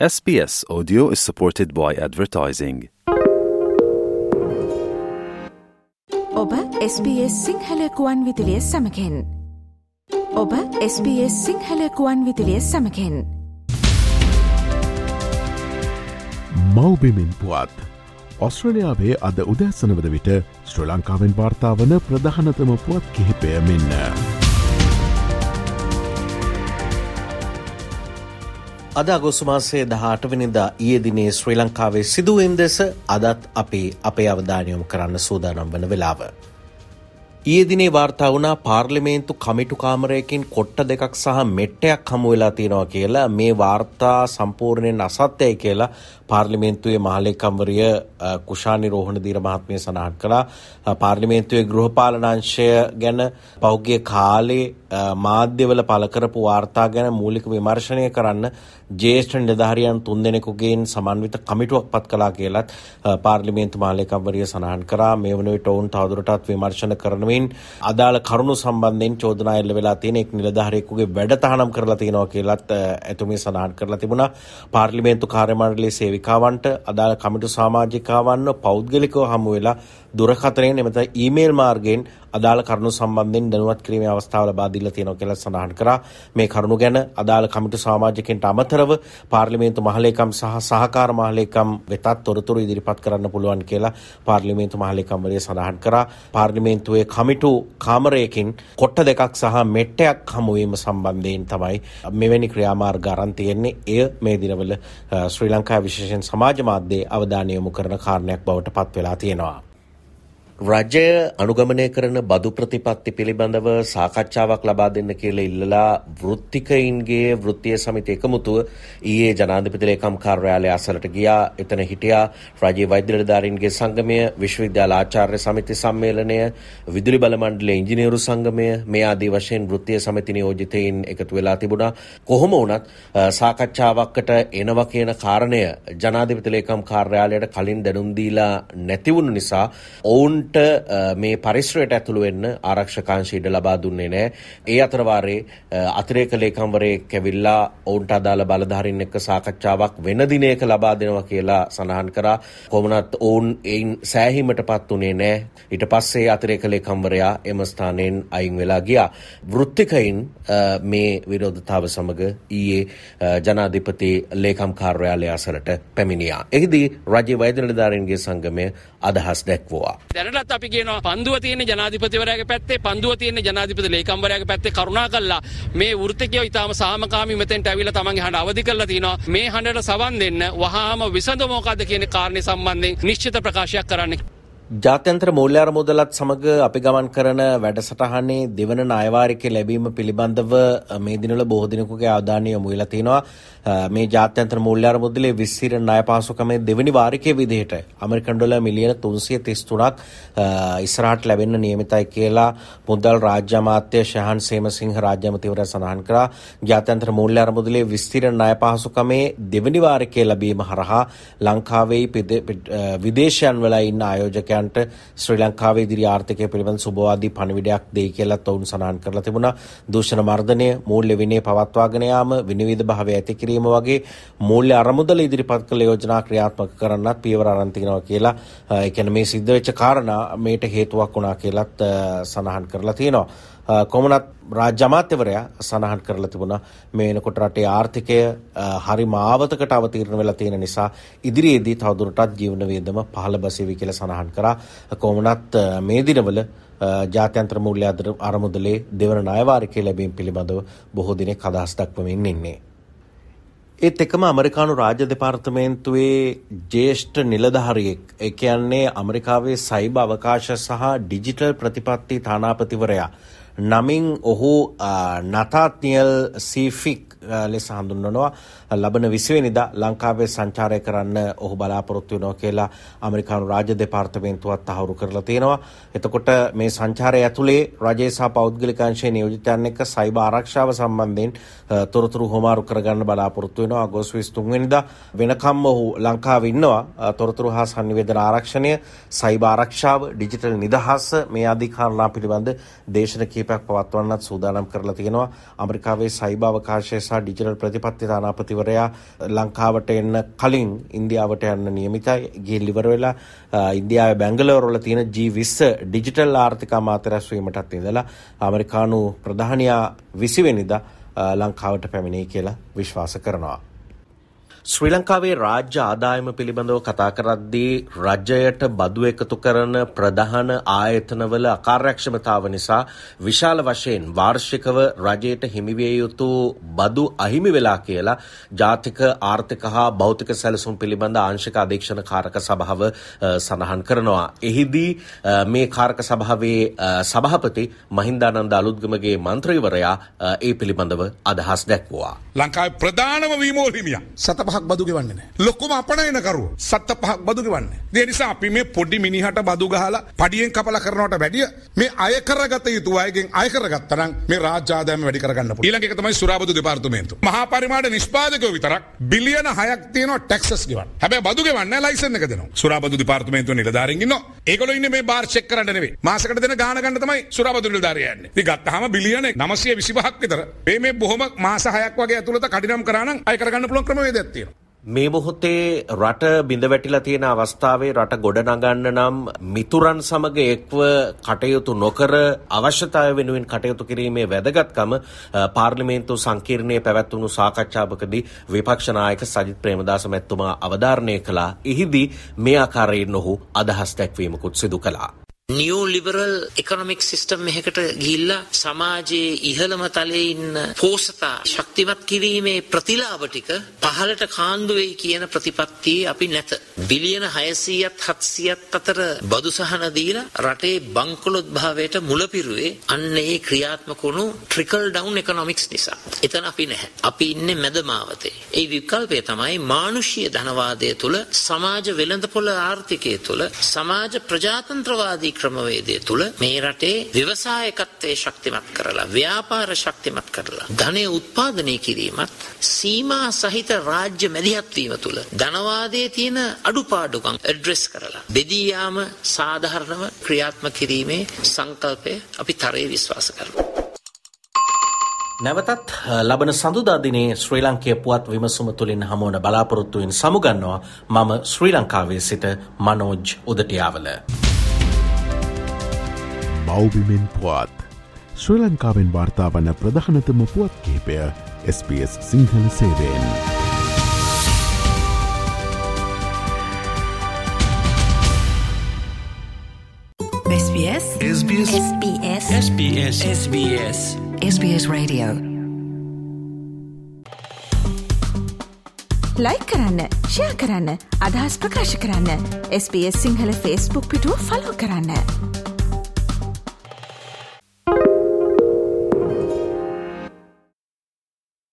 SBS Audio is supported by advertising. ඔබ SBS සිංහලකුවන් විදිලිය සමකෙන් ඔබ SBS සිංහලකුවන් විදිලිය සමකෙන් මවබිමින් පුවත් ඔස්ට්‍රලයාාවේ අද උදැසනවද විට ශ්‍ර ලංකාවෙන් වාර්තාාවන ප්‍රධානතම පුවත් කිහිපය මෙන්න. අද අගොස්තුමාසේ දහටවනිදා ඒ දිනේ ශ්‍රී ලංකාවේ සිදුවීම් දෙස අදත් අපි අපේ අවධානයොම් කරන්න සූදානම් වන වෙලාව. ඊයේ දිනේ වාර්තා වුණා පාර්ලිමේන්තු කමිටු කාමරයකින් කොට්ට දෙකක් සහ මෙට්ටයක් හමු වෙලා තියෙනවා කියලා මේ වාර්තා සම්පූර්ණයෙන් අසත්‍යයි කියලා පාර්ලිමේන්තුවේ මහලේකම්වරිය කුෂානි රෝහණ දීර මහත්මිය සඳහන් කළා පාර්ලිමේන්තුවේ ගෘහපාලනංශය ගැන පෞද්ගලික කාලේ මාධ්‍යවල පළ කරපු වාර්තා ගැන මූලික විමර්ශනය කරන්න ජ්‍යෙෂ්ඨ නිලධාරියන් තුන්දෙනෙකුගෙන් සමන්විත කමිටුවක් පත් කළා කියලත් පාර්ලිමේන්තු මාලේකම්වරිය සඳහන් කරා මේ වන විට ඔවුන් තවදුරටත් විමර්ශන කරනමින් අදාළ කරුණු සම්බන්ධයෙන් චෝදනා එල්ල වෙලා තියෙන එක් නිලධාරියෙකුගේ වැඩ තහනම් කරලා තියෙනවා කියලත් එතුමිය සඳහන් කරලා තිබුණා පාර්ලිමේන්තු කාර්ය මණ්ඩලයේ සේවිකාවන්ට අදාළ කමිටු සමාජිකාවන්ව පෞද්ගලිකව හමු වෙලා දුරකථනයෙන් එමෙත ඊමේල් මාර්ගයෙන් අදාළ කරුණු සම්බන්ධයෙන් දැනුවත් කිරීමේ අවස්ථාව ලබා දීලා තියෙනවා කියලා සඳහන් කරා. මේ කරුණු ගැන අදාළ කමිටු සමාජිකයන්ට අමතරව පාර්ලිමේන්තු මහලේකම් සහ සහකාර මහලේකම් වෙතත් තොරතුරු ඉදිරිපත් කරන්න පුළුවන් කියලා පාර්ලිමේන්තු මහලේකම්වරිය සඳහන් කරා. පාර්ලිමේන්තුවේ කමිටු කාමරයකින් කොට්ට දෙකක් සහ මෙට්ටයක් හමුවීම සම්බන්ධයෙන් තමයි මෙවැනි ක්‍රියාමාර්ග අරන් තියෙන්නේ. එය මේ දිනවල ශ්‍රී ලංකා විශේෂයෙන් සමාජ මාධ්‍යයේ අවධානය යොමු කරන කාරණයක් බවට පත් වෙලා තියෙනවා. රජය අනුගමනය කරන බදු ප්‍රතිපත්ති පිළිබඳව සාකච්ඡාවක් ලබා දෙන්න කියලා ඉල්ලලා වෘත්තිකයින්ගේ වෘත්තීය සමිති එකමුතුව ඊයේ ජනාධිපති ලේකම් කාර්යාලය අසලට ගියා. එතන හිටියා රජයේ වෛද්‍ය නිලධාරීන්ගේ සංගමය, විශ්වවිද්‍යාල ආචාර්ය සමිති සම්මේලනය, විදුලි බල මණ්ඩලයේ ඉංජිනේරු සංගමය මේ ආදී වශයෙන් වෘත්තීය සමිති නියෝජිතයින් එකතු වෙලා තිබුණා. කොහොම වුණත් සාකච්ඡාවකට එනවා කියන කාරණය ජනාධිපති ලේකම් කාර්යාලයට කලින් දැනුම් දීලා නැති වුණු නිසා ඔවුන් ඔවුන්ට මේ පරිශ්‍රයට ඇතුළු වෙන්න ආරක්ෂකාංශ ඉඩ ලබා දුන්නේ නැහැ. ඒ අතරවාරේ අතිරේක ලේකම්වරයෙක් ඇවිල්ලා ඔවුන්ට අදාළ බලධාරීන් එක්ක සාකච්ඡාවක් වෙන දිනයක ලබා දෙනවා කියලා සඳහන් කරා. කොමුණත් ඔවුන් එයින් සෑහීමටපත් උනේ නැහැ. ඊට පස්සේ අතිරේක ලේකම්වරයා එම ස්ථානයෙන් අයින් වෙලා ගියා. වෘත්තිකයින් මේ විරෝධතාව සමග ඊයේ ජනාධිපති ලේකම් කාර්යාලය අසලට පැමිණියා. එහිදී රජ්‍ය වෛද්‍ය නිලධාරීන්ගේ සංගමය අදහස් දැක්වුවා. දැනටත් අපි කියනවා පන්දුව තියෙන ජනාධිපතිවරයාගේ පැත්තේ පන්දුව තියෙන ජනාධිපති ලේකම්වරයාගේ පැත්තේ කරුණා කළා මේ වෘත්තිකයෝ ඊටාම සාමකාමී මෙතෙන්ට ඇවිල්ලා තමන්ගේ හඬ අවදි කරලා තිනවා මේ හඬට සවන් දෙන්න වහාම විසඳුම මොකද්ද කියන කාරණේ සම්බන්ධයෙන් නිශ්චිත ප්‍රකාශයක් කරන්න. ජාත්‍යන්ත්‍ර මූල්‍යාර මුදලත් සමඟ අපි ගමන් කරන වැඩසටහනේ දෙවන නායවාරිකය ලැබීම පිළිබඳව මේ දිනල බොහෝ දිනකුගේ අවධානය යොමු වෙලා තිනවා. මේ ජාත්‍යන්ත්‍ර මූල්‍යාර මුදලේ විස්සිර ණය පාසුකමේ දෙවනි වාරිකයේ විදිහට ඇමරිකන් ඩොලර් මිලියන 333ක් ඉස්සරහට ලැබෙන්න නියමිතයි කියලා මුදල් රාජ්‍ය අමාත්‍ය ශහන් සේමසිංහ රාජ්‍ය අමාත්‍යවරයා සඳහන් කරා. ජාත්‍යන්ත්‍ර මූල්‍යාර මුදලේ විස්තර ණය පාසුකමේ දෙවනි වාරිකයේ ලැබීම හරහා ලංකාවේ විදේශයන් වල ඉන්න ආයෝජකයන්ට ශ්‍රී ලංකාවේ ඉදිරි ආර්ථිකය පිළිබඳ සුබවාදී පණිවිඩයක් දෙයි කියලා ඔවුන් සඳහන් කරලා තිබුණා දූෂණ මර්ධනය මූල්‍ය විනය පවත්වාගෙන යාම විනිවිද භාවය ඇති කිරීම වගේ මූල්‍ය අරමුදල ඉදිරිපත් කළ යෝජනා ක්‍රියාත්මක කරන්නත් පියවර අරන් තිනවා කියලා ඒ කියන්නේ මේ සිද්ධ වෙච්ච කාරණා මේට හේතුවක් වුණා කියලත් සඳහන් කරලා තියෙනවා. කොමනත් රාජ්‍ය අමාත්‍යවරයා සඳහන් කරලා තිබුණා මේ වෙනකොට රටේ ආර්ථිකය හරි මාවතකට අවතීර්ණ වෙලා තියෙන නිසා ඉදිරියේදී තවදුරටත් ජීවන වියදම පහළ බසෙවි කියලා සඳහන් කරා. කොමනත් මේ දිනවල ජාත්‍යන්තර මූල්‍ය අරමුදලේ දෙවන ණයවාරිකය ලැබීම පිළිබඳව බොහෝ දිනෙක අදහස් දක්වමින් ඉන්නේ. ඒත් එකම ඇමරිකානු රාජ්‍ය දෙපාර්තමේන්තුවේ ජේෂ්ඨ නිලධාරියෙක්. ඒ කියන්නේ ඇමරිකාවේ සයිබ අවකාශ සහ ඩිජිටල් ප්‍රතිපත්ති තානාපතිවරයා. නමින් ඔහු නතාත්නියල් සීෆික් ලෙස හඳුන්වනවා ලබන විසිවෙනිදා ලංකාවේ සංචාරය කරන්න ඔහු බලාපොරොත්තු වෙනවා කියලා ඇමරිකානු රාජ්‍ය දෙපාර්තමේන්තුවත් තහවුරු කරලා තියෙනවා. එතකොට මේ සංචාරය ඇතුලේ රජයේ සහ පෞද්ගලික අංශයේ නියෝජිතයන් එක්ක සයිබර් ආරක්ෂාව සම්බන්ධයෙන් තොරතුරු හොමාරු කරගන්න බලාපොරොත්තු වෙනවා. අගෝස්තු 23 වෙනිදා වෙනකම්ම ඔහු ලංකාවේ ඉන්නවා. තොරතුරු හා sannivedana ආරක්ෂණය, සයිබර් ආරක්ෂාව, ඩිජිටල් නිදහස මේ ආදී කාරණා පිළිබඳ දේශන කීපයක් පවත්වන්නත් සූදානම් කරලා තියෙනවා. ඇමරිකාවේ සයිබර් අවකාශය සහ සහ ඩිජිටල් ප්‍රතිපත්ති තානාපතිවරයා ලංකාවට එන්න කලින් ඉන්දියාවට යන්න නියමිතයි ගිහින් ඉවර වෙලා ඉන්දියාවේ බැංගලෝරවල තියෙන G20 ඩිජිටල් ආර්ථික අමාත්‍ය රැස්වීමටත් ඉඳලා ඇමරිකානු ප්‍රධානියා 20 වෙනිදා ලංකාවට පැමිණෙයි කියලා විශ්වාස කරනවා. ශ්‍රී ලංකාවේ රාජ්‍ය ආදායම පිළිබඳව කතා කරද්දී රජයට බදු එකතු කරන ප්‍රධාන ආයතනවල අකාර්යක්ෂමතාව නිසා විශාල වශයෙන් වාර්ෂිකව රජයට හිමිවිය යුතු බදු අහිමි වෙලා කියලා ජාතික ආර්ථික හා භෞතික සැලසුම් පිළිබඳ ආංශික අධීක්ෂණ කාරක සභාව සඳහන් කරනවා. එහිදී මේ කාරක සභාවේ සභාපති මහින්දානන්ද අලුත්ගමගේ මන්ත්‍රීවරයා ඒ පිළිබඳව අදහස් දැක්වුවා. ලංකාවේ ප්‍රධානම වීමෝල් හිමියා සත පහක් බදු ගෙවන්නේ නැහැ. ලොකුම අපනයනකරුව සත්ත පහක් බදු ගෙවන්නේ. ඒ නිසා අපි මේ පොඩි මිනිහට බදු ගහලා පඩියෙන් කපලා කරනවට වැඩිය මේ අය කරගත යුතු අයගෙන් අය කරගත්තා නම් මේ රාජ්‍ය ආදායම වැඩි කරගන්න පුළුවන්. ඊළඟ එක තමයි සුරාබදු දෙපාර්තමේන්තුව. මහා පරිමාණ නිෂ්පාදකයෝ විතරක් බිලියන 6ක් තියෙනවා ටැක්සස් ගෙවන්න. හැබැයි බදු ගෙවන්නේ නැහැ ලයිසන් එක දෙනවා. සුරාබදු දෙපාර්තමේන්තුවේ නිලධාරීන් ඉන්නවා. ඒගොල්ලෝ ඉන්නේ මේ බාර් චෙක් කරන්න නෙවෙයි. මාසෙකට දෙන ගාණ ගන්න තමයි සුරාබදු නිලධාරියා යන්නේ. ඉතින් ගත්තාම බිලියන 925ක් විතර මේ මේ බොහොම මාස 6ක් වගේ ඇතුළත කඩිනම් කරා නම් අය කරගන්න පුළුවන් ක්‍රමවේදයක් තියෙනවා. මේ මොහොතේ රට බිඳවැටිලා තියෙන අවස්ථාවේ රට ගොඩනගන්න නම් මිතුරන් සමග එක්ව කටයුතු නොකර අවශ්‍යතාවය වෙනුවෙන් කටයුතු කිරීමේ වැදගත්කම පාර්ලිමේන්තු සංකීර්ණයේ පැවැත්වුණු සාකච්ඡාවකදී විපක්ෂ නායක සජිත් ප්‍රේමදාස මැතිතුමා අවධාරණය කළා. එහිදී මේ ආකාරයෙන් ඔහු අදහස් දැක්වීමකුත් සිදු කළා. නියෝ ලිබරල් එකොනොමික් සිස්ටම් එකකට ගිහිල්ලා සමාජයේ ඉහළම තලයේ ඉන්න පෝසතා ශක්තිමත් කිරීමේ ප්‍රතිලාභ ටික පහළට කාන්දු වෙයි කියන ප්‍රතිපත්තියේ අපි නැත. බිලියන 600ත් 700ත් අතර බදු සහන දීලා රටේ බංකොලොත් භාවයට මුලපිරුවේ අන්න ඒ ක්‍රියාත්මක වුණු ට්‍රිකල් ඩවුන් එකොනොමික්ස් නිසා. එතන අපි නැහැ. අපි ඉන්නේ මැද මාවතේ. ඒ විකල්පය තමයි මානුෂීය ධනවාදය තුළ සමාජ වෙළඳපොළ ආර්ථිකය තුළ සමාජ ප්‍රජාතන්ත්‍රවාදී ක්‍රමවේදය තුළ මේ රටේ ව්‍යවසායකත්වයේ ශක්තිමත් කරලා ව්‍යාපාර ශක්තිමත් කරලා ධනය උත්පාදනය කිරීමත් සීමා සහිත රාජ්‍ය මැදිහත් වීම තුළ ධනවාදයේ තියෙන අඩුපාඩුකම් ඇඩ්‍රස් කරලා බෙදී යාම සාධාරණව ක්‍රියාත්මක කිරීමේ සංකල්පය අපි තරයේ විශ්වාස කරනවා නැවතත් ලබන සඳුදා දිනේ ශ්‍රී ලංකයේ පුවත් විමසුම තුළින් හමුවන බලාපොරොත්තුවෙන් සමුගන්නවා මම ශ්‍රී ලංකාවේ සිට මනෝජ් උදටියාවල. මවබිමෙන් පුවත්. ශ්‍රී ලංකාවෙන් වාර්තාාවන ප්‍රධානතම පුවත් කිහිපය SBS Sinhala සේවෙන්. SBS SBS SBS SBS SBS SBS Radio ලයි කරන්න ෂයා කරන්න අදහස් ප්‍රකාශ කරන්න SBS සිංහල ෆස්බුක් පිටුව ෆලෝ කරන්න.